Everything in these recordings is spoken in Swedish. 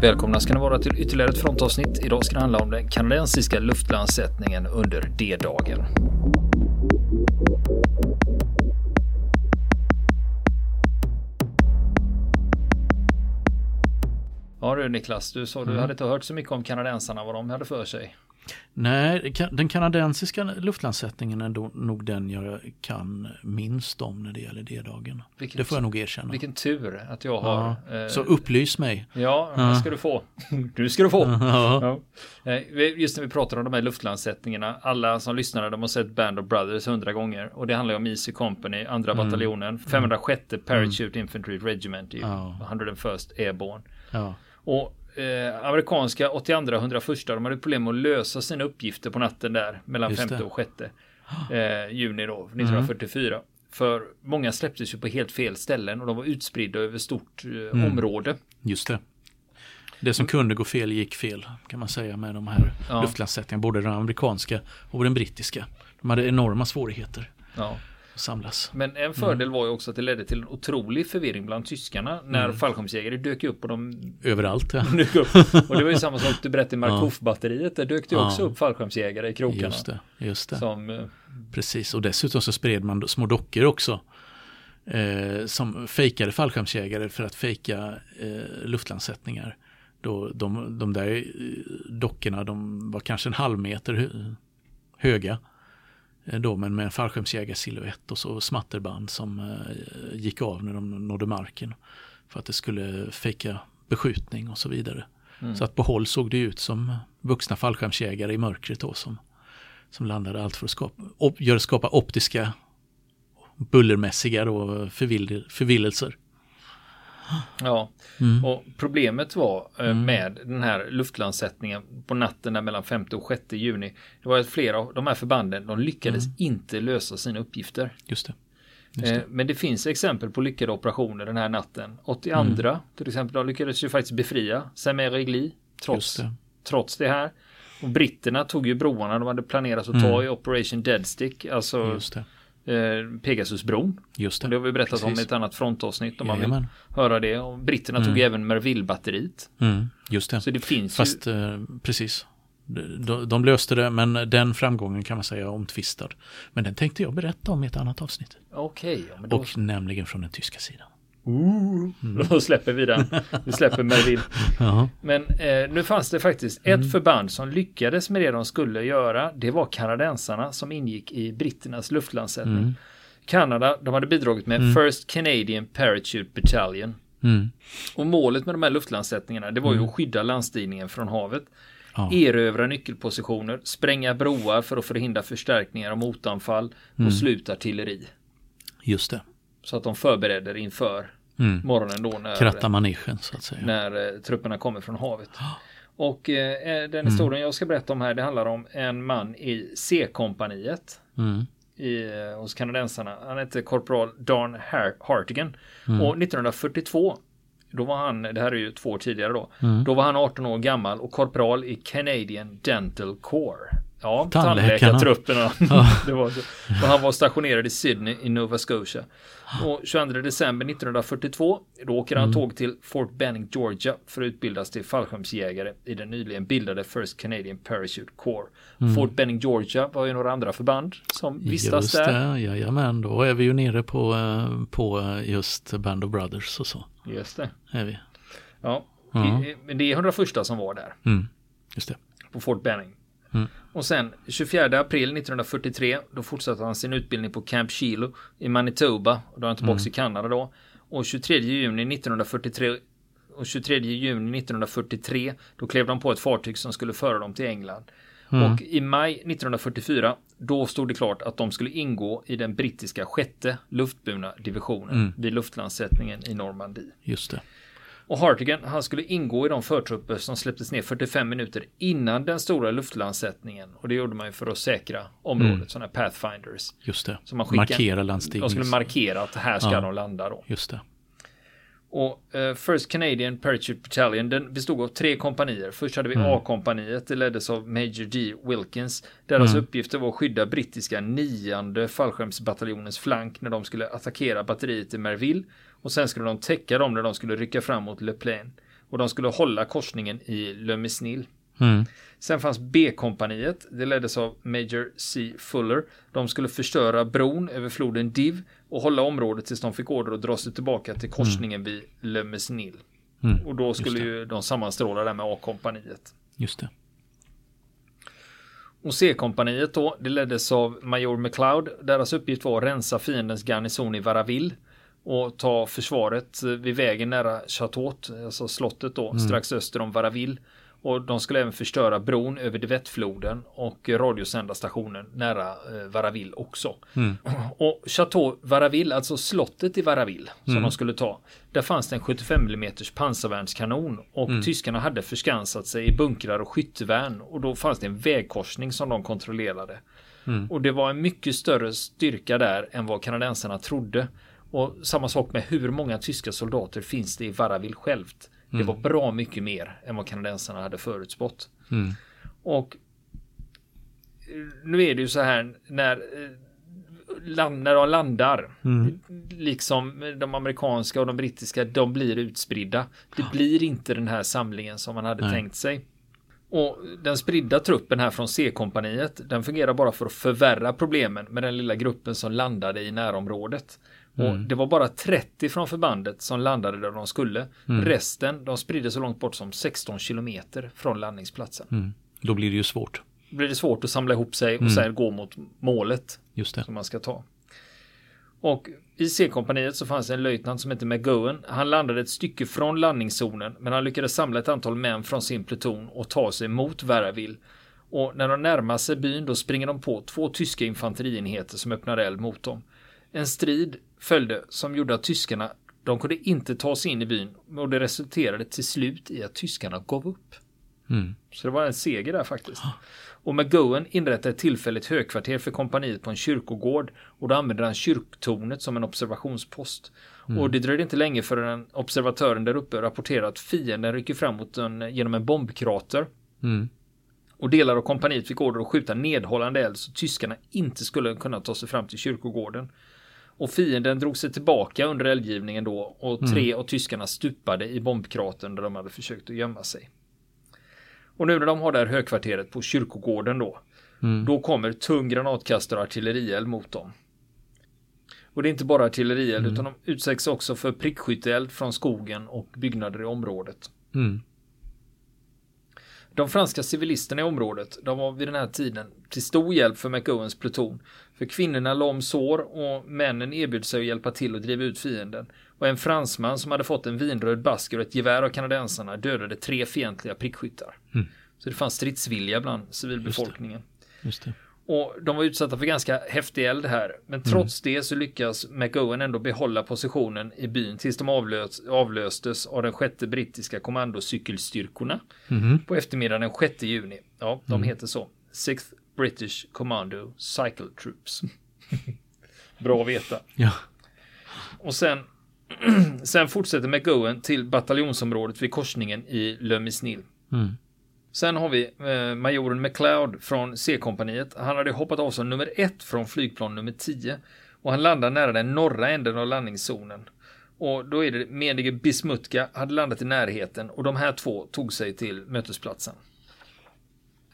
Välkomna ska ni vara till ytterligare ett frontavsnitt. Idag ska det handla om den kanadensiska luftlandsättningen under D-dagen. Ja du Niklas, du sa du mm. hade inte hört så mycket om kanadensarna, vad de hade för sig. Nej, den kanadensiska luftlandsättningen är då, nog den jag kan minst om när det gäller D-dagen. Det får jag nog erkänna. Vilken tur att jag har. Ja, eh, så upplys mig. Ja, det ska du få. Du ska du få. Ja. Ja. Eh, just när vi pratar om de här luftlandsättningarna, alla som lyssnar de har sett Band of Brothers hundra gånger. Och det handlar om Easy Company, andra mm. bataljonen, 506 Parachute mm. Infantry Regiment, i ja. 101st Airborne. Och eh, amerikanska 82 101 de hade problem med att lösa sina uppgifter på natten där mellan 5 och 6 eh, juni då 1944. Mm. För många släpptes ju på helt fel ställen och de var utspridda över stort eh, mm. område. Just det. Det som kunde gå fel gick fel kan man säga med de här ja. luftlandsättningarna. Både den amerikanska och den brittiska. De hade enorma svårigheter. Ja samlas. Men en fördel mm. var ju också att det ledde till en otrolig förvirring bland tyskarna när mm. fallskärmsjägare dök upp och de Överallt ja. dök upp. Och det var ju samma sak du berättade i Markov-batteriet. Där dök det ja. också upp fallskärmsjägare i krokarna. Just det. Just det. Som, eh, Precis och dessutom så spred man små dockor också. Eh, som fejkade fallskärmsjägare för att fejka eh, luftlandsättningar. Då de, de där eh, dockorna de var kanske en halv meter höga. Eh, då, men med en fallskärmsjägarsilhuett och så smatterband som eh, gick av när de nådde marken. För att det skulle fejka beskjutning och så vidare. Mm. Så att på håll såg det ut som vuxna fallskärmsjägare i mörkret då som, som landade allt för att skapa, op, gör, skapa optiska bullermässiga då, förvill, förvillelser. Ja, mm. och problemet var eh, mm. med den här luftlandsättningen på natten mellan 5 och 6 juni. Det var att flera av de här förbanden, de lyckades mm. inte lösa sina uppgifter. Just det. Just det. Eh, men det finns exempel på lyckade operationer den här natten. 82 mm. till exempel, de lyckades ju faktiskt befria Saint-Regli trots, det. trots det här. Och britterna tog ju broarna de hade planerat att ta mm. i Operation Deadstick, alltså eh, Pegasusbron. Just det. det har vi berättat Precis. om i ett annat frontavsnitt om man vill höra det. Och britterna mm. tog även Merville-batteriet. Mm, just det. Så det finns Fast, ju... eh, precis. De, de, löste det, men den framgången kan man säga omtvistad. Men den tänkte jag berätta om i ett annat avsnitt. Okej. Okay, då... Och nämligen från den tyska sidan. Ooh, mm. Då släpper vi den. Vi släpper Merville. Men eh, nu fanns det faktiskt ett mm. förband som lyckades med det de skulle göra. Det var kanadensarna som ingick i britternas luftlandsättning. Mm. Kanada, de hade bidragit med mm. First Canadian Parachute Battalion. Mm. Och målet med de här luftlandsättningarna, det var ju mm. att skydda landstigningen från havet. Ja. Erövra nyckelpositioner, spränga broar för att förhindra förstärkningar och motanfall och sluta artilleri. Just det. Så att de förberedde inför mm. morgonen då när, Kratta manegen så att säga. När eh, trupperna kommer från havet. Och eh, eh den mm. historien mm. jag ska berätta om här det handlar om en man i C-kompaniet. Mm. I, eh, hos kanadensarna. Han hette korporal Dan Hartigan. Mm. Och 1942 då var han, det här är ju två år tidigare då. Mm. Då var han 18 år gammal och korpral i Canadian Dental Corps. Ja, tandläkartrupperna. det var så. Och han var stationerad i Sydney i Nova Scotia. Och 22 december 1942 då åker han mm. tåg till Fort Benning, Georgia för att utbildas till fallskärmsjägare i den nyligen bildade First Canadian Parachute Corps. Mm. Fort Benning, Georgia var ju några andra förband som vistas just där. Det, jajamän, då är vi ju nere på, eh, på just Band of Brothers och så. Just det. Är vi. Ja, mm. det är 101 som var där. Mm. Just det. På Fort Benning. Mm. Och sen 24 april 1943 då fortsatte han sin utbildning på Camp Shiloh i Manitoba och då är han tillbaka mm. i Kanada då. Och 23 juni 1943 och 23 juni 1943 då klev de på ett fartyg som skulle föra dem till England. Mm. Och i maj 1944 då stod det klart att de skulle ingå i den brittiska sjätte luftburna divisionen mm. vid luftlandsättningen i Normandie. Just det. Och Hartigan, han skulle ingå i de förtrupper som släpptes ner 45 minuter innan den stora luftlandsättningen. Och det gjorde man ju för att säkra området, mm. sådana Pathfinders. Just det, så man skickade, markera landstigning. De skulle markera att här ska ja. de landa då. Just det. Och uh, First Canadian Parachute Battalion den bestod av tre kompanier. Först hade vi mm. A-kompaniet, det leddes av Major D. Wilkins. Deras mm. uppgifter var att skydda brittiska nionde fallskärmsbataljonens flank när de skulle attackera batteriet i Merville. Och sen skulle de täcka dem när de skulle rycka fram mot Le Plain. Och de skulle hålla korsningen i Le Mesnil. Mm. Sen fanns B-kompaniet. Det leddes av Major C. Fuller. De skulle förstöra bron över floden Div och hålla området tills de fick order att dra sig tillbaka till korsningen mm. vid Le Mesnil. Mm. Och då skulle ju de sammanstråla där med A-kompaniet. Just det. Och C-kompaniet då, det leddes av Major McLeod. Deras uppgift var att rensa fiendens garnison i Varaville och ta försvaret vid vägen nära Chateaut, alltså slottet då, mm. strax öster om Varaville. Och de skulle även förstöra bron över Devettfloden och radiosända stationen nära eh, Varaville också. Mm. Och Chateau Varaville, alltså slottet i Varaville som mm. de skulle ta. Där fanns det en 75 mm pansarvärnskanon och mm. tyskarna hade förskansat sig i bunkrar och skyttevärn och då fanns det en vägkorsning som de kontrollerade. Mm. Och det var en mycket större styrka där än vad kanadensarna trodde. Och samma sak med hur många tyska soldater finns det i Varaville självt. Det var mm. bra mycket mer än vad kanadensarna hade förutspått. Mm. Och nu är det ju så här när eh, land, när de landar, mm. liksom de amerikanska och de brittiska, de blir utspridda. Det blir inte den här samlingen som man hade Nej. tänkt sig. Och den spridda truppen här från C-kompaniet, den fungerar bara för att förvärra problemen med den lilla gruppen som landade i närområdet. Mm. Och det var bara 30 från förbandet som landade där de skulle. Mm. Resten, de spridde så långt bort som 16 kilometer från landningsplatsen. Mm. Då blir det ju svårt. Då blir det svårt att samla ihop sig och mm. sen gå mot målet. Just det. Som man ska ta. Och i C-kompaniet så fanns en löjtnant som hette McGowan. Han landade ett stycke från landningszonen, men han lyckades samla ett antal män från sin pluton och ta sig mot Varaville. Och när de närmar sig byn då springer de på två tyska infanterienheter som öppnar eld mot dem. En strid följde som gjorde att tyskarna de kunde inte ta sig in i byn och det resulterade till slut i att tyskarna gav upp. Mm. Så det var en seger där faktiskt. Och McGowan inrättade ett tillfälligt högkvarter för kompaniet på en kyrkogård och då använde han kyrktornet som en observationspost. Mm. Och det dröjde inte länge förrän observatören där uppe rapporterade att fienden rycker framåt en, genom en bombkrater. Mm. Och delar av kompaniet fick order att skjuta nedhållande eld så tyskarna inte skulle kunna ta sig fram till kyrkogården. Och fienden drog sig tillbaka under eldgivningen då och mm. tre mm. av tyskarna stupade i bombkratern där de hade försökt att gömma sig. Och nu när de har det här högkvarteret på kyrkogården då, mm. då kommer tung granatkastare och artillerield mot dem. Och det är inte bara artillerield mm. utan de utsätts också för prickskytteeld från skogen och byggnader i området. Mm. De franska civilisterna i området, de var vid den här tiden till stor hjälp för McOwens pluton. För kvinnorna lom sår och männen erbjöd sig att hjälpa till att driva ut fienden. Och en fransman som hade fått en vinröd basker och ett gevär av kanadensarna dödade tre fientliga prickskyttar. Mm. Så det fanns stridsvilja bland civilbefolkningen. Just det. Just det. Och de var utsatta för ganska häftig eld här. Men trots mm. det så lyckas McOwen ändå behålla positionen i byn tills de avlös, avlöstes av den sjätte brittiska kommandocykelstyrkorna. Mm. På eftermiddagen den 6 juni. Ja, de mm. heter så. Sixth British Commando Cycle Troops. Bra att veta. Ja. Och sen, sen fortsätter McGowan till bataljonsområdet vid korsningen i Le Misnil. Mm. Sen har vi eh, majoren McLeod från C-kompaniet. Han hade hoppat av som nummer ett från flygplan nummer 10 och han landar nära den norra änden av landningszonen. Och då är det menige Bismutka hade landat i närheten och de här två tog sig till mötesplatsen.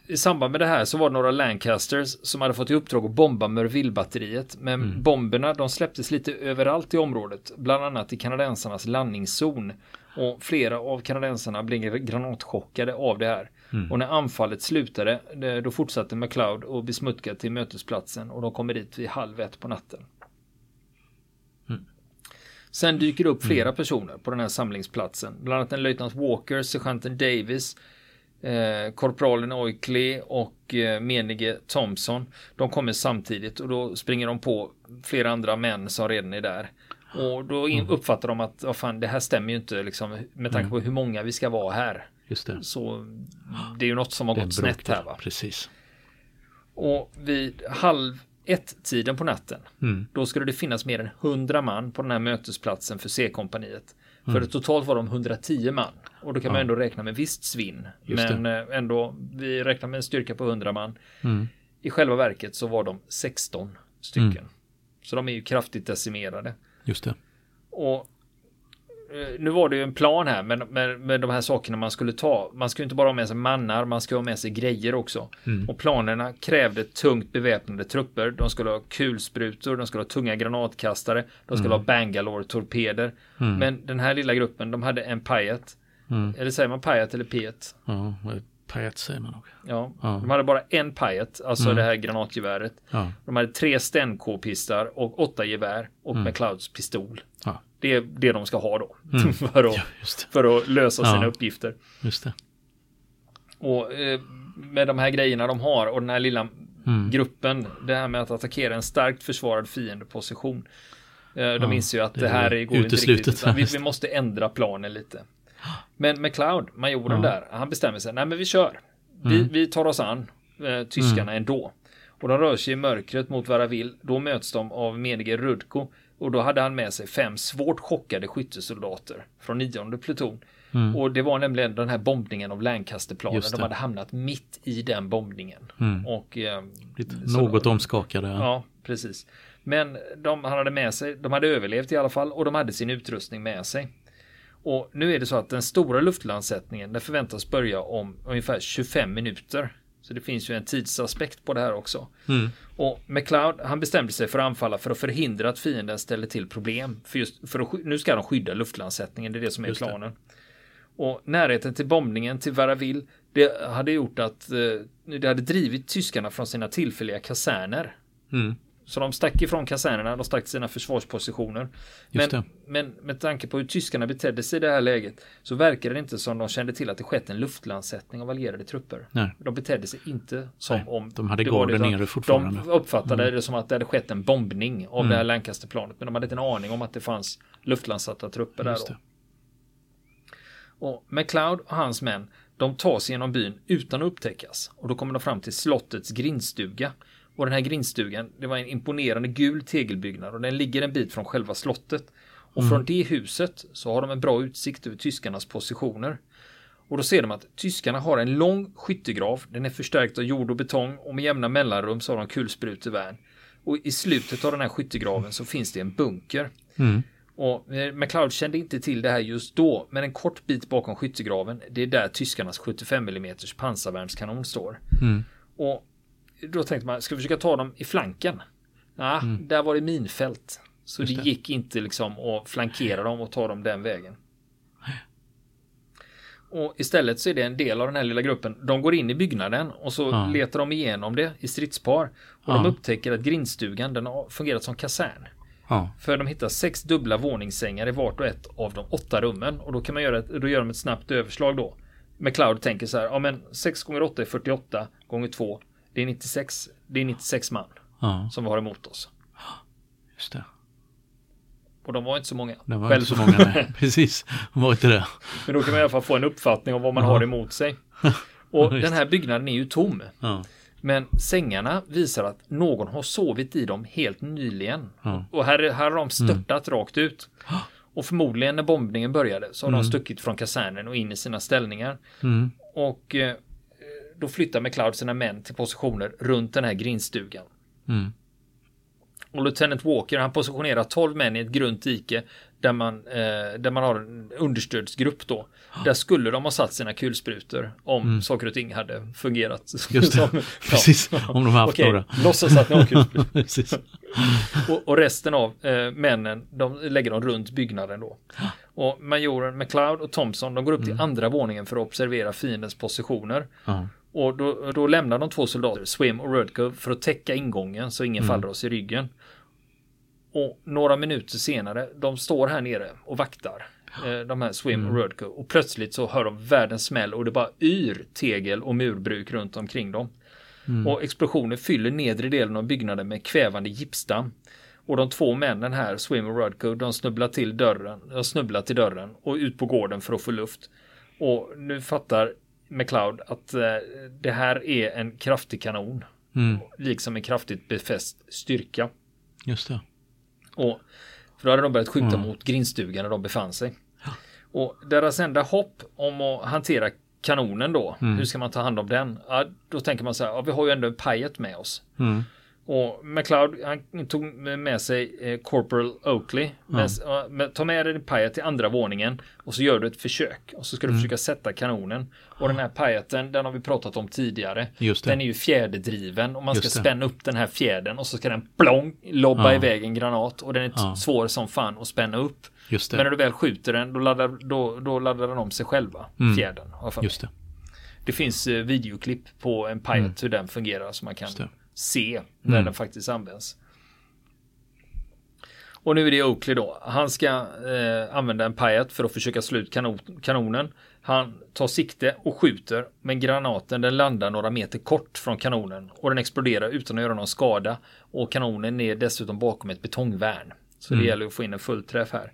I samband med det här så var det några Lancasters som hade fått i uppdrag att bomba Merville-batteriet. Men mm. bomberna de släpptes lite överallt i området, bland annat i kanadensarnas landningszon. Och flera av kanadensarna blev granatchockade av det här. Mm. Och när anfallet slutade, då fortsatte McLeod och Bismutka till mötesplatsen och de kommer dit vid halv ett på natten. Mm. Sen dyker det upp flera mm. personer på den här samlingsplatsen. Bland annat en löjtnant Walker, sergeanten Davis, eh, korpralen Oikley och eh, menige Thompson. De kommer samtidigt och då springer de på flera andra män som redan är där. Och då in, mm. uppfattar de att vad fan, det här stämmer ju inte liksom, med tanke mm. på hur många vi ska vara här. Just det. Så det är ju något som har gått snett här va. Precis. Och vid halv ett-tiden på natten, mm. då skulle det finnas mer än 100 man på den här mötesplatsen för C-kompaniet. Mm. För totalt var de 110 man. Och då kan ja. man ändå räkna med visst svinn. Just men det. Eh, ändå, vi räknar med en styrka på 100 man. Mm. I själva verket så var de 16 stycken. Mm. Så de är ju kraftigt decimerade. Just det. Och nu var det ju en plan här med, med, med de här sakerna man skulle ta. Man skulle inte bara ha med sig mannar, man skulle ha med sig grejer också. Mm. Och planerna krävde tungt beväpnade trupper. De skulle ha kulsprutor, de skulle ha tunga granatkastare, de skulle mm. ha Bangalore-torpeder. Mm. Men den här lilla gruppen, de hade en pajet. Mm. Eller säger man pajet eller piet? Ja, pajet säger man nog. Ja, ja, de hade bara en pajet, alltså mm. det här granatgeväret. Ja. De hade tre Sten-K-pistar och åtta gevär och mm. McClouds pistol. Ja. Det är det de ska ha då. Mm. för, att, ja, för att lösa sina uppgifter. Just det. Och eh, med de här grejerna de har och den här lilla mm. gruppen. Det här med att attackera en starkt försvarad fiendeposition. Eh, de inser ju att det, det här går inte riktigt. Vi, vi, måste ändra planen lite. Men McLeod, majoren ja. där, han bestämmer sig. Nej men vi kör. Vi, mm. vi tar oss an eh, tyskarna mm. ändå. Och de rör sig i mörkret mot Varavil. Då möts de av menige Rudko. Och då hade han med sig fem svårt chockade skyttesoldater från nionde pluton. Mm. Och det var nämligen den här bombningen av Lancasterplanen. De hade hamnat mitt i den bombningen. Mm. Och, eh, något omskakade. Ja, precis. Men de, han hade med sig, de hade överlevt i alla fall och de hade sin utrustning med sig. Och nu är det så att den stora luftlandsättningen den förväntas börja om ungefär 25 minuter. Så det finns ju en tidsaspekt på det här också. Mm. Och McLeod han bestämde sig för att anfalla för att förhindra att fienden ställer till problem. För just för att, nu ska de skydda luftlandsättningen, det är det som är just planen. Det. Och närheten till bombningen till Varaville, det hade gjort att eh, det hade drivit tyskarna från sina tillfälliga kaserner. Mm. Så de stack ifrån kasernerna, de stack till sina försvarspositioner. Men, men, med tanke på hur tyskarna betedde sig i det här läget så verkar det inte som de kände till att det skett en luftlandsättning av allierade trupper. Nej. De betedde sig inte som Nej, om de hade garden nere fortfarande. De uppfattade mm. det som att det hade skett en bombning av mm. det här Lancasterplanet. Men de hade inte en aning om att det fanns luftlandsatta trupper Just där. Då. Och McLeod och hans män de tar sig genom byn utan att upptäckas och då kommer de fram till slottets grindstuga och den här grindstugan, det var en imponerande gul tegelbyggnad och den ligger en bit från själva slottet. Och mm. från det huset så har de en bra utsikt över tyskarnas positioner. Och då ser de att tyskarna har en lång skyttegrav. Den är förstärkt av jord och betong och med jämna mellanrum så har de kulsprutevärn. Och i slutet av den här skyttegraven så finns det en bunker. Mm. Och eh, McLeod kände inte till det här just då, men en kort bit bakom skyttegraven, det är där tyskarnas 75 mm pansarvärnskanon står. Mm. Och då tänkte man, ska vi försöka ta dem i flanken? Nej, mm. där var det minfält. Så det. det. gick inte liksom att flankera dem och ta dem den vägen. Och istället så är det en del av den här lilla gruppen. De går in i byggnaden och så ja. letar de igenom det i stridspar. Och ja. de upptäcker att grindstugan den har fungerat som kasern. Ja. För de hittar sex dubbla våningssängar i vart och ett av de åtta rummen. Och då kan man göra ett, då gör de ett snabbt överslag då. McLeod tänker så här, ja men 6 gånger 8 är 48 gånger 2 det är 96, det är 96 man ja. som var emot oss. Just det. Och de var inte så många. De var Själv. inte så många, nej. Precis. De var inte det. Men då kan man i alla fall få en uppfattning om vad man ja. har emot sig. Och den här byggnaden är ju tom. Ja. Men sängarna visar att någon har sovit i dem helt nyligen. Ja. Och här, här har de störtat mm. rakt ut. Och förmodligen när bombningen började så har mm. de stuckit från kasernen och in i sina ställningar. Mm. Och eh, då flyttar McLeod sina män till positioner runt den här grindstugan. Mm. Och Lieutenant Walker han positionerar 12 män i ett grunt dike där man, eh, där man har en understödsgrupp då. Där skulle de ha satt sina kulsprutor om mm. saker och ting hade fungerat. Just det, som, precis. Ja. Om de haft Okej, några. Låtsas att ni har kulsprutor. och, och, resten av eh, männen, de lägger dem runt byggnaden då. Och majoren McLeod och Thompson, de går upp mm. till andra våningen för att observera fiendens positioner. Mm. Och då, då lämnar de två soldater, Swim och Rudko, för att täcka ingången så ingen mm. faller oss i ryggen. Och några minuter senare, de står här nere och vaktar. Eh, de här Swim mm. och Rudko. Och plötsligt så hör de världens smäll och det bara yr tegel och murbruk runt omkring dem. Mm. Och explosionen fyller nedre delen av byggnaden med kvävande gipsdamm. Och de två männen här, Swim och Rudko, de snubblar till dörren, de snubblar till dörren och ut på gården för att få luft. Och nu fattar McLeod att eh, det här är en kraftig kanon. Mm. Liksom en kraftigt befäst styrka. Just det. Och för då hade de börjat skjuta mm. mot grindstugan där de befann sig. Och deras enda hopp om att hantera kanonen då, mm. hur ska man ta hand om den? Ja, då tänker man så här, ja, vi har ju ändå en pajet med oss. Mm. Och McLeod han tog med sig eh, Corporal Oakley. Men, ta med dig din pajet till andra våningen och så gör du ett försök. Och så ska du mm. försöka sätta kanonen. Och den här pajeten, den har vi pratat om tidigare. Den är ju fjäderdriven och man ska spänna upp den här fjädern och så ska den plong lobba ja. iväg en granat. Och den är ja. svår som fan att spänna upp. Men när du väl skjuter den, då laddar, då, då laddar den om sig själva, mm. fjädern. Just det. det finns eh, videoklipp på en pajet mm. hur den fungerar så man kan se när mm. den faktiskt används. Och nu är det Oakley då. Han ska eh, använda en pajet för att försöka slå ut kanon kanonen. Han tar sikte och skjuter, men granaten den landar några meter kort från kanonen och den exploderar utan att göra någon skada. Och kanonen är dessutom bakom ett betongvärn. Så mm. det gäller att få in en fullträff här.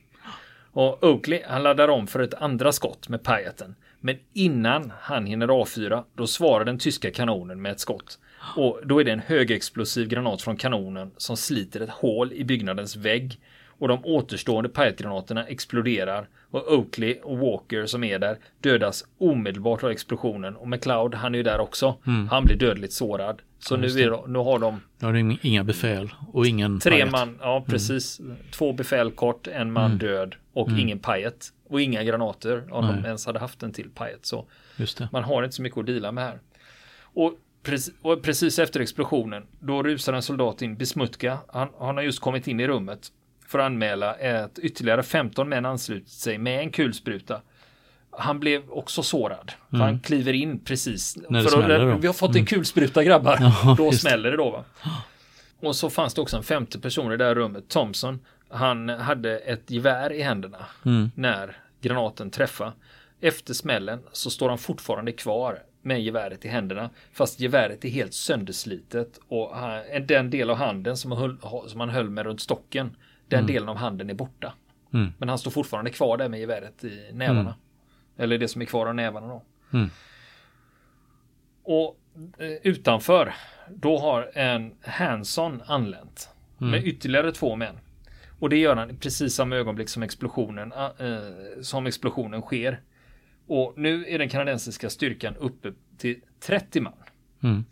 Och Oakley han laddar om för ett andra skott med pajeten. Men innan han hinner avfyra, då svarar den tyska kanonen med ett skott. Och då är det en högexplosiv granat från kanonen som sliter ett hål i byggnadens vägg. Och de återstående pajtgranaterna exploderar och Oakley och Walker som är där dödas omedelbart av explosionen. Och McLeod, han är ju där också. Mm. Han blir dödligt sårad. Så nu, är, nu har de... Nu har de inga befäl och ingen Tre pajet. man, ja mm. precis. Mm. Två befäl kort, en man mm. död och mm. ingen pajet. Och inga granater om Nej. de ens hade haft en till pajet. Så man har inte så mycket att dela med här. Och Precis, och precis efter explosionen, då rusar en soldat in, Bismutka. Han, han har just kommit in i rummet för att anmäla att ytterligare 15 män anslutit sig med en kulspruta. Han blev också sårad. Mm. Han kliver in precis. När det för att, vi har fått en mm. kulspruta grabbar. Ja, då smäller det då va. Och så fanns det också en femte person i det här rummet, Thompson. Han hade ett gevär i händerna mm. när granaten träffade. Efter smällen så står han fortfarande kvar med geväret i händerna. Fast geväret är helt sönderslitet och den del av handen som, höll, som han höll med runt stocken, den mm. delen av handen är borta. Mm. Men han står fortfarande kvar där med geväret i nävarna. Mm. Eller det som är kvar av nävarna då. Mm. Och eh, utanför, då har en Hanson anlänt. Med mm. ytterligare två män. Och det gör han precis samma ögonblick som explosionen, äh, som explosionen sker. Och nu är den kanadensiska styrkan uppe till 30 man. Mm.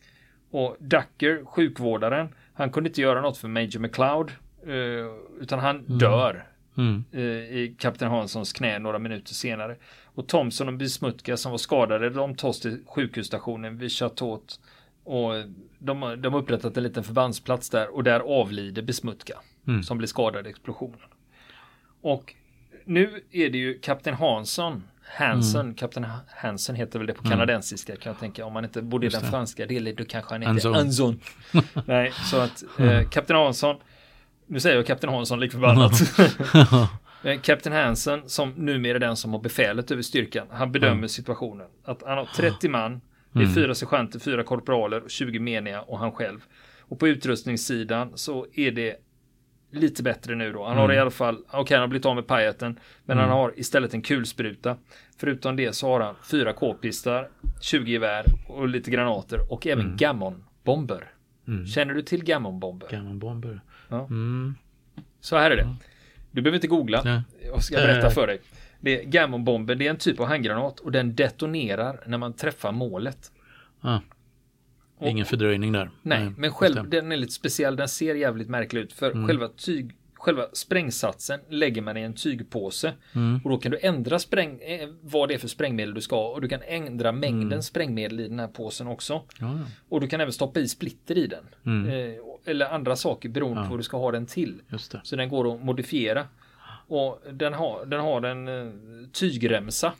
Och Ducker, sjukvårdaren, han kunde inte göra något för Major McLeod. Eh, utan han mm. dör mm. Eh, i kapten Hanssons knä några minuter senare. Och Thompson och Bismutka som var skadade, de tas till sjukhusstationen vid Chateaut. Och de, de har upprättat en liten förbandsplats där och där avlider Bismutka. Mm. Som blir skadad i explosionen. Och nu är det ju kapten Hansson Hansen, mm. kapten Hansen heter väl det på mm. kanadensiska kan jag tänka. Om man inte bodde i den franska delen då kanske han heter Anson. Nej, så att eh, kapten Hansson, nu säger jag kapten Hansson lik förbannat. Kapten eh, Hansen, som numera är den som har befälet över styrkan, han bedömer mm. situationen. Att han har 30 man, det är mm. fyra sergeanter, fyra korporaler, 20 meniga och han själv. Och på utrustningssidan så är det lite bättre nu då. Han mm. har i alla fall, okej okay, han har blivit av med pajeten, men mm. han har istället en kulspruta. Förutom det så har han fyra k-pistar, 20 gevär och lite granater och även mm. gammon-bomber. Mm. Känner du till gammon-bomber? Gammon-bomber? Ja. Mm. Så här är det. Du behöver inte googla. Nej. Jag ska berätta för dig. Det är gammon-bomber, det är en typ av handgranat och den detonerar när man träffar målet. Ah. Ingen fördröjning där. Nej, nej men själv, den är lite speciell. Den ser jävligt märklig ut. För mm. själva tyg, själva sprängsatsen lägger man i en tygpåse. Mm. Och då kan du ändra spräng, eh, vad det är för sprängmedel du ska ha. Och du kan ändra mängden mm. sprängmedel i den här påsen också. Ja. Och du kan även stoppa i splitter i den. Mm. Eh, eller andra saker beroende ja. på vad du ska ha den till. Så den går att modifiera. Och den har, den har en eh, tygremsa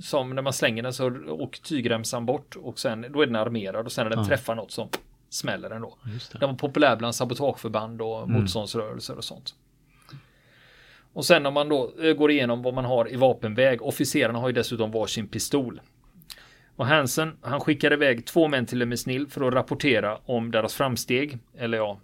som när man slänger den så åker tygremsan bort och sen då är den armerad och sen när den ja. träffar något så smäller den då. Den var populär bland sabotageförband och mm. motståndsrörelser och sånt. Och sen om man då eh, går igenom vad man har i vapenväg. Officerarna har ju dessutom varsin pistol. Och Hansen, han skickar iväg två män till Lemesnil för att rapportera om deras framsteg. Eller ja,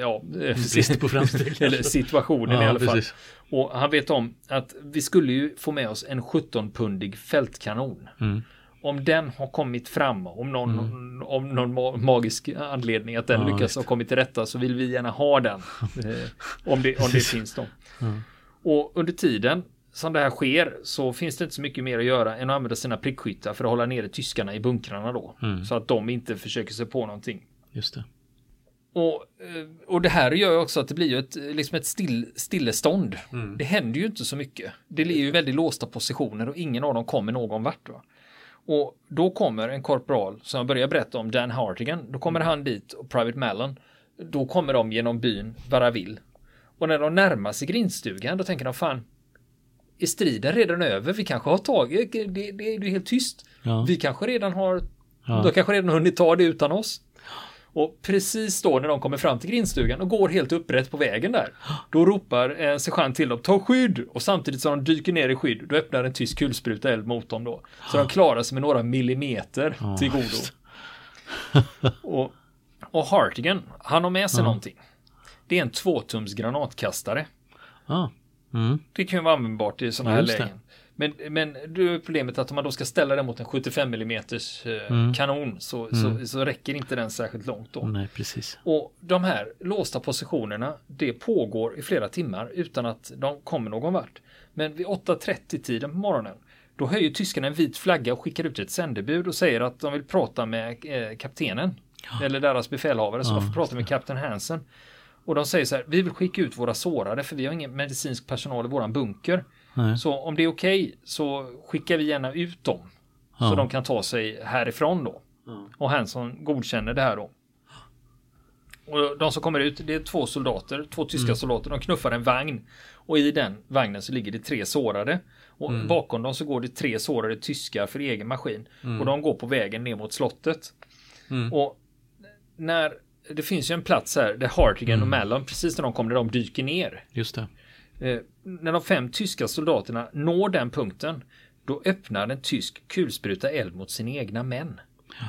ja, brist på framsteg. eller situationen ja, i alla fall. Och han vet om att vi skulle ju få med oss en 17-pundig fältkanon. Mm. Om den har kommit fram, om någon, mm. om någon magisk anledning att den ja, lyckas ha kommit till rätta så vill vi gärna ha den. eh, om det, om det finns då. Mm. Och under tiden som det här sker så finns det inte så mycket mer att göra än att använda sina prickskyttar för att hålla nere tyskarna i bunkrarna då. Mm. Så att de inte försöker sig på någonting. Just det. Och, eh, och det här gör också att det blir ju ett, liksom ett still, stillestånd. Mm. Det händer ju inte så mycket. Det är ju väldigt låsta positioner och ingen av dem kommer någon vart. Va? Och då kommer en korpral som jag börjar berätta om, Dan Hartigan. Då kommer han dit och Private Mallon. Då kommer de genom byn Varaville. Och när de närmar sig grindstugan då tänker de fan är striden redan över? Vi kanske har tagit, det, det, det är helt tyst. Ja. Vi kanske redan har, ja. de kanske redan hunnit ta det utan oss. Och precis då när de kommer fram till grindstugan och går helt upprätt på vägen där. Då ropar en sergeant till dem, ta skydd! Och samtidigt som de dyker ner i skydd, då öppnar en tysk kulspruta eld mot dem då. Så de klarar sig med några millimeter till godo. och, och Hartigan, han har med sig ja. någonting. Det är en tvåtums granatkastare. Ja. Mm. Det kan ju vara användbart i sådana här lägen. Men, men det är problemet att om man då ska ställa den mot en 75 mm eh, mm. kanon så, mm. så, så, räcker inte den särskilt långt då. Nej, precis. Och de här låsta positionerna, det pågår i flera timmar utan att de kommer någon vart. Men vid 8.30 tiden på morgonen då höjer tyskarna en vit flagga och skickar ut ett sändebud och säger att de vill prata med eh, kaptenen. Ja. Eller deras befälhavare, så ja, de får prata med kapten Hansen. Och de säger så här, vi vill skicka ut våra sårade för vi har ingen medicinsk personal i våran bunker. Nej. Så om det är okej okay, så skickar vi gärna ut dem. Ja. Så de kan ta sig härifrån då. Ja. Och Hanson godkänner det här då. Och de som kommer ut, det är två soldater, två tyska mm. soldater. De knuffar en vagn. Och i den vagnen så ligger det tre sårade. Och mm. bakom dem så går det tre sårade tyskar för egen maskin. Mm. Och de går på vägen ner mot slottet. Mm. Och när det finns ju en plats här där Hartigan och mm. Mallon, precis när de kommer, där de dyker ner. Just det. Eh, när de fem tyska soldaterna når den punkten, då öppnar en tysk kulspruta eld mot sina egna män. Ja.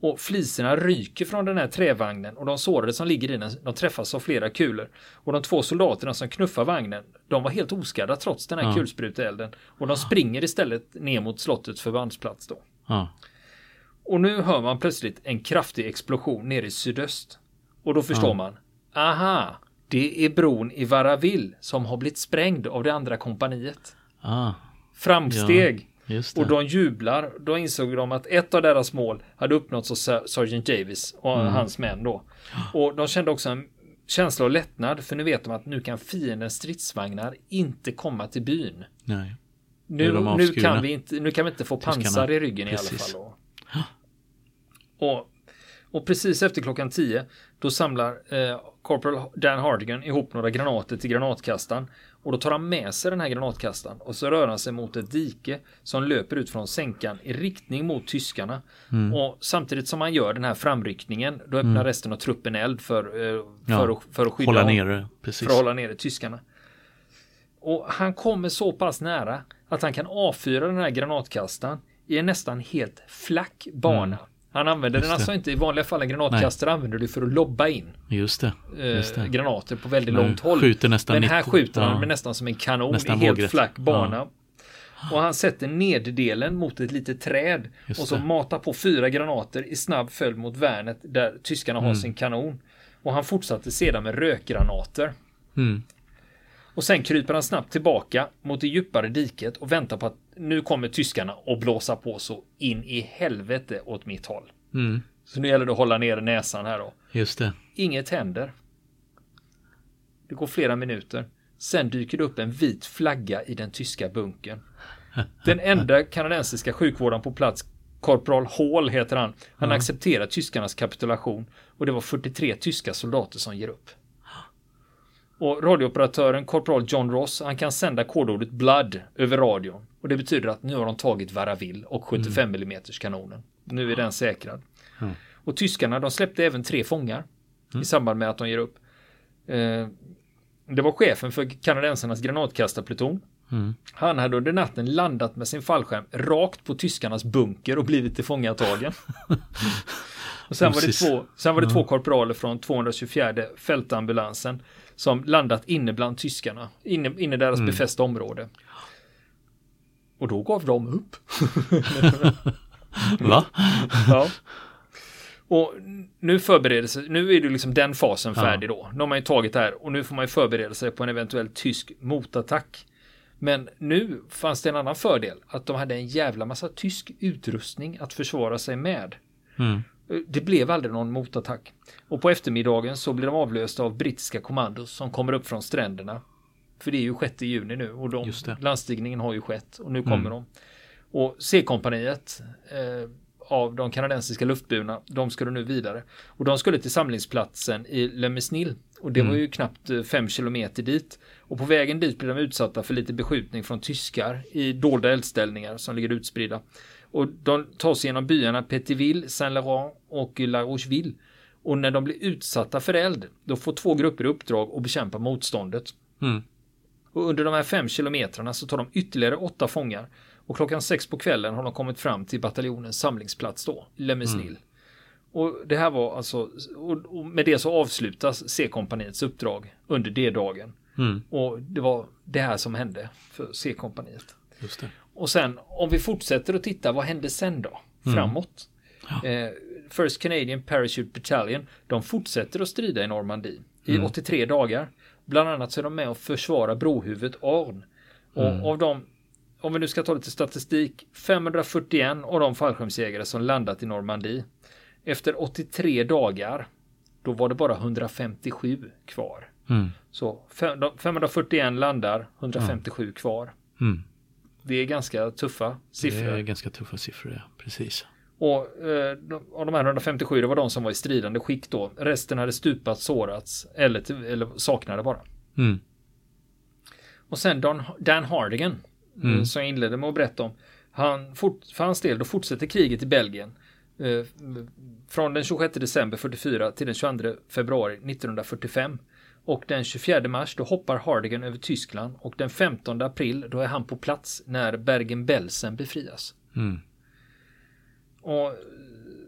Och fliserna ryker från den här trävagnen och de sårade som ligger i den, de träffas av flera kulor. Och de två soldaterna som knuffar vagnen, de var helt oskadda trots den här ja. kulspruteelden. Och de springer istället ner mot slottets förbandsplats då. Ja. Och nu hör man plötsligt en kraftig explosion nere i sydöst. Och då förstår ja. man, aha, det är bron i Varaville som har blivit sprängd av det andra kompaniet. Ah, Framsteg. Ja, och de jublar. Då insåg de att ett av deras mål hade uppnåtts av Sergeant Davis och mm. hans män då. Och de kände också en känsla av lättnad för nu vet de att nu kan fiendens stridsvagnar inte komma till byn. Nej. Nu, nu, kan vi inte, nu kan vi inte få pansar i ryggen Precis. i alla fall. Och, och precis efter klockan 10 då samlar eh, Corporal Dan Hardigan ihop några granater till granatkastaren. Och då tar han med sig den här granatkastaren och så rör han sig mot ett dike som löper ut från sänkan i riktning mot tyskarna. Mm. Och samtidigt som han gör den här framryckningen då öppnar mm. resten av truppen eld för, eh, för, ja, att, för att skydda hålla nere, precis. för att hålla nere tyskarna. Och han kommer så pass nära att han kan avfyra den här granatkastaren i en nästan helt flack bana. Mm. Han använder den alltså inte i vanliga fall en granatkastare Nej. använder du för att lobba in just det, just det. Eh, granater på väldigt Men långt håll. Men här 90, skjuter han ja. med nästan som en kanon nästan i helt vågrätt. flack bana. Ja. Och han sätter neddelen mot ett litet träd just och så det. matar på fyra granater i snabb följd mot värnet där tyskarna mm. har sin kanon. Och han fortsatte sedan med rökgranater. Mm. Och sen kryper han snabbt tillbaka mot det djupare diket och väntar på att nu kommer tyskarna och blåsa på så in i helvete åt mitt håll. Mm. Så nu gäller det att hålla ner näsan här då. Just det. Inget händer. Det går flera minuter. Sen dyker det upp en vit flagga i den tyska bunkern. Den enda kanadensiska sjukvården på plats, Korpral Hall heter han. Han mm. accepterar tyskarnas kapitulation och det var 43 tyska soldater som ger upp. Och radiooperatören Korpral John Ross, han kan sända kodordet Blood över radion. Och det betyder att nu har de tagit Varaville och 75 mm kanonen. Nu är den säkrad. Mm. Och tyskarna, de släppte även tre fångar mm. i samband med att de ger upp. Eh, det var chefen för kanadensarnas granatkastarpluton. Mm. Han hade under natten landat med sin fallskärm rakt på tyskarnas bunker och blivit tillfångatagen. och sen var det två, sen var det två korporaler från 224 fältambulansen som landat inne bland tyskarna, inne, inne i deras mm. befästa område. Och då gav de upp. Va? ja. Och nu förbereder sig, nu är det liksom den fasen färdig då. Nu har man ju tagit det här och nu får man ju förbereda sig på en eventuell tysk motattack. Men nu fanns det en annan fördel, att de hade en jävla massa tysk utrustning att försvara sig med. Mm. Det blev aldrig någon motattack. Och på eftermiddagen så blir de avlösta av brittiska kommandos som kommer upp från stränderna. För det är ju 6 juni nu och de, landstigningen har ju skett och nu kommer mm. de. Och C-kompaniet eh, av de kanadensiska luftburna, de skulle nu vidare. Och de skulle till samlingsplatsen i Le Mesnil. Och det mm. var ju knappt eh, fem kilometer dit. Och på vägen dit blev de utsatta för lite beskjutning från tyskar i dolda eldställningar som ligger utspridda. Och de tar sig genom byarna Petiteville, Saint-Laurent och La Rocheville. Och när de blir utsatta för eld, då får två grupper i uppdrag att bekämpa motståndet. Mm. Och under de här fem kilometrarna så tar de ytterligare åtta fångar. Och klockan sex på kvällen har de kommit fram till bataljonens samlingsplats då, Lemesnil. Mm. Och det här var alltså, och med det så avslutas C-kompaniets uppdrag under D-dagen. Mm. Och det var det här som hände för C-kompaniet. Och sen om vi fortsätter att titta, vad hände sen då? Mm. Framåt. Ja. Eh, First Canadian Parachute Battalion, de fortsätter att strida i Normandie i mm. 83 dagar. Bland annat så är de med och försvara brohuvudet Orn. Och mm. av de, om vi nu ska ta lite statistik, 541 av de fallskärmsjägare som landat i Normandie. Efter 83 dagar, då var det bara 157 kvar. Mm. Så 541 landar, 157 mm. kvar. Mm. Det är ganska tuffa siffror. Det är ganska tuffa siffror, ja. Precis. Och eh, av de här 157, det var de som var i stridande skick då. Resten hade stupat, sårats eller, eller saknade bara. Mm. Och sen Dan, Dan Hardigan, eh, mm. som jag inledde med att berätta om. Han, fort, för hans del, då fortsätter kriget i Belgien. Eh, från den 26 december 44 till den 22 februari 1945. Och den 24 mars då hoppar Hardigan över Tyskland och den 15 april då är han på plats när Bergen-Belsen befrias. Mm. Och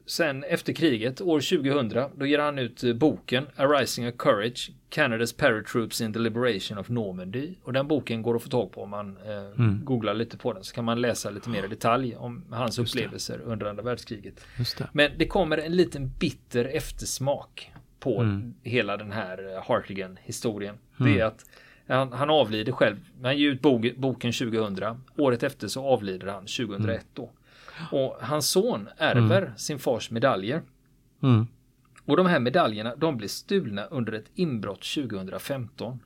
sen efter kriget, år 2000, då ger han ut boken A Rising of Courage, Canadas Paratroops in the Liberation of Normandy. Och den boken går att få tag på om man eh, mm. googlar lite på den. Så kan man läsa lite mer i detalj om hans Just upplevelser det. under andra världskriget. Det. Men det kommer en liten bitter eftersmak på mm. hela den här eh, Hartigan-historien. Mm. Det är att han, han avlider själv. Han ger ut boken 2000. Året efter så avlider han 2001 då. Och hans son ärver mm. sin fars medaljer. Mm. Och de här medaljerna de blev stulna under ett inbrott 2015.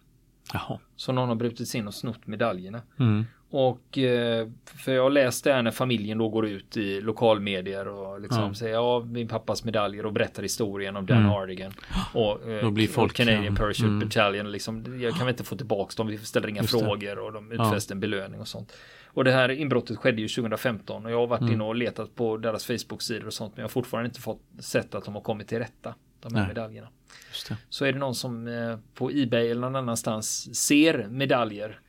Jaha. Så någon har brutit sig in och snott medaljerna. Mm. Och eh, för jag läste här när familjen då går ut i lokalmedier och liksom ja. säger ja min pappas medaljer och berättar historien om Dan mm. Hardigan. Och, eh, då blir folk, och Canadian Parachute mm. Battalion liksom. Jag kan väl inte få tillbaka dem. Vi ställer inga Just frågor det. och de utfäster ja. en belöning och sånt. Och det här inbrottet skedde ju 2015 och jag har varit mm. inne och letat på deras Facebook-sidor och sånt men jag har fortfarande inte fått sett att de har kommit till rätta. De här Nej. medaljerna. Så är det någon som eh, på Ebay eller någon annanstans ser medaljer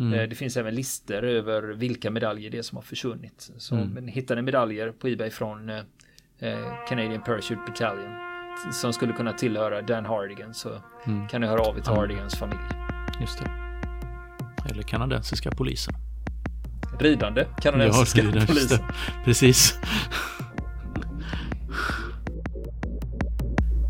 Mm. Eh, det finns även listor över vilka medaljer det är som har försvunnit. Så mm. ni medaljer på Ebay från eh, eh, Canadian Parachute Battalion som skulle kunna tillhöra Dan Hardigan så mm. kan ni höra av er till Hardigans familj. Just det. Eller kanadensiska polisen. Ridande kanadensiska ja, polisen. Precis.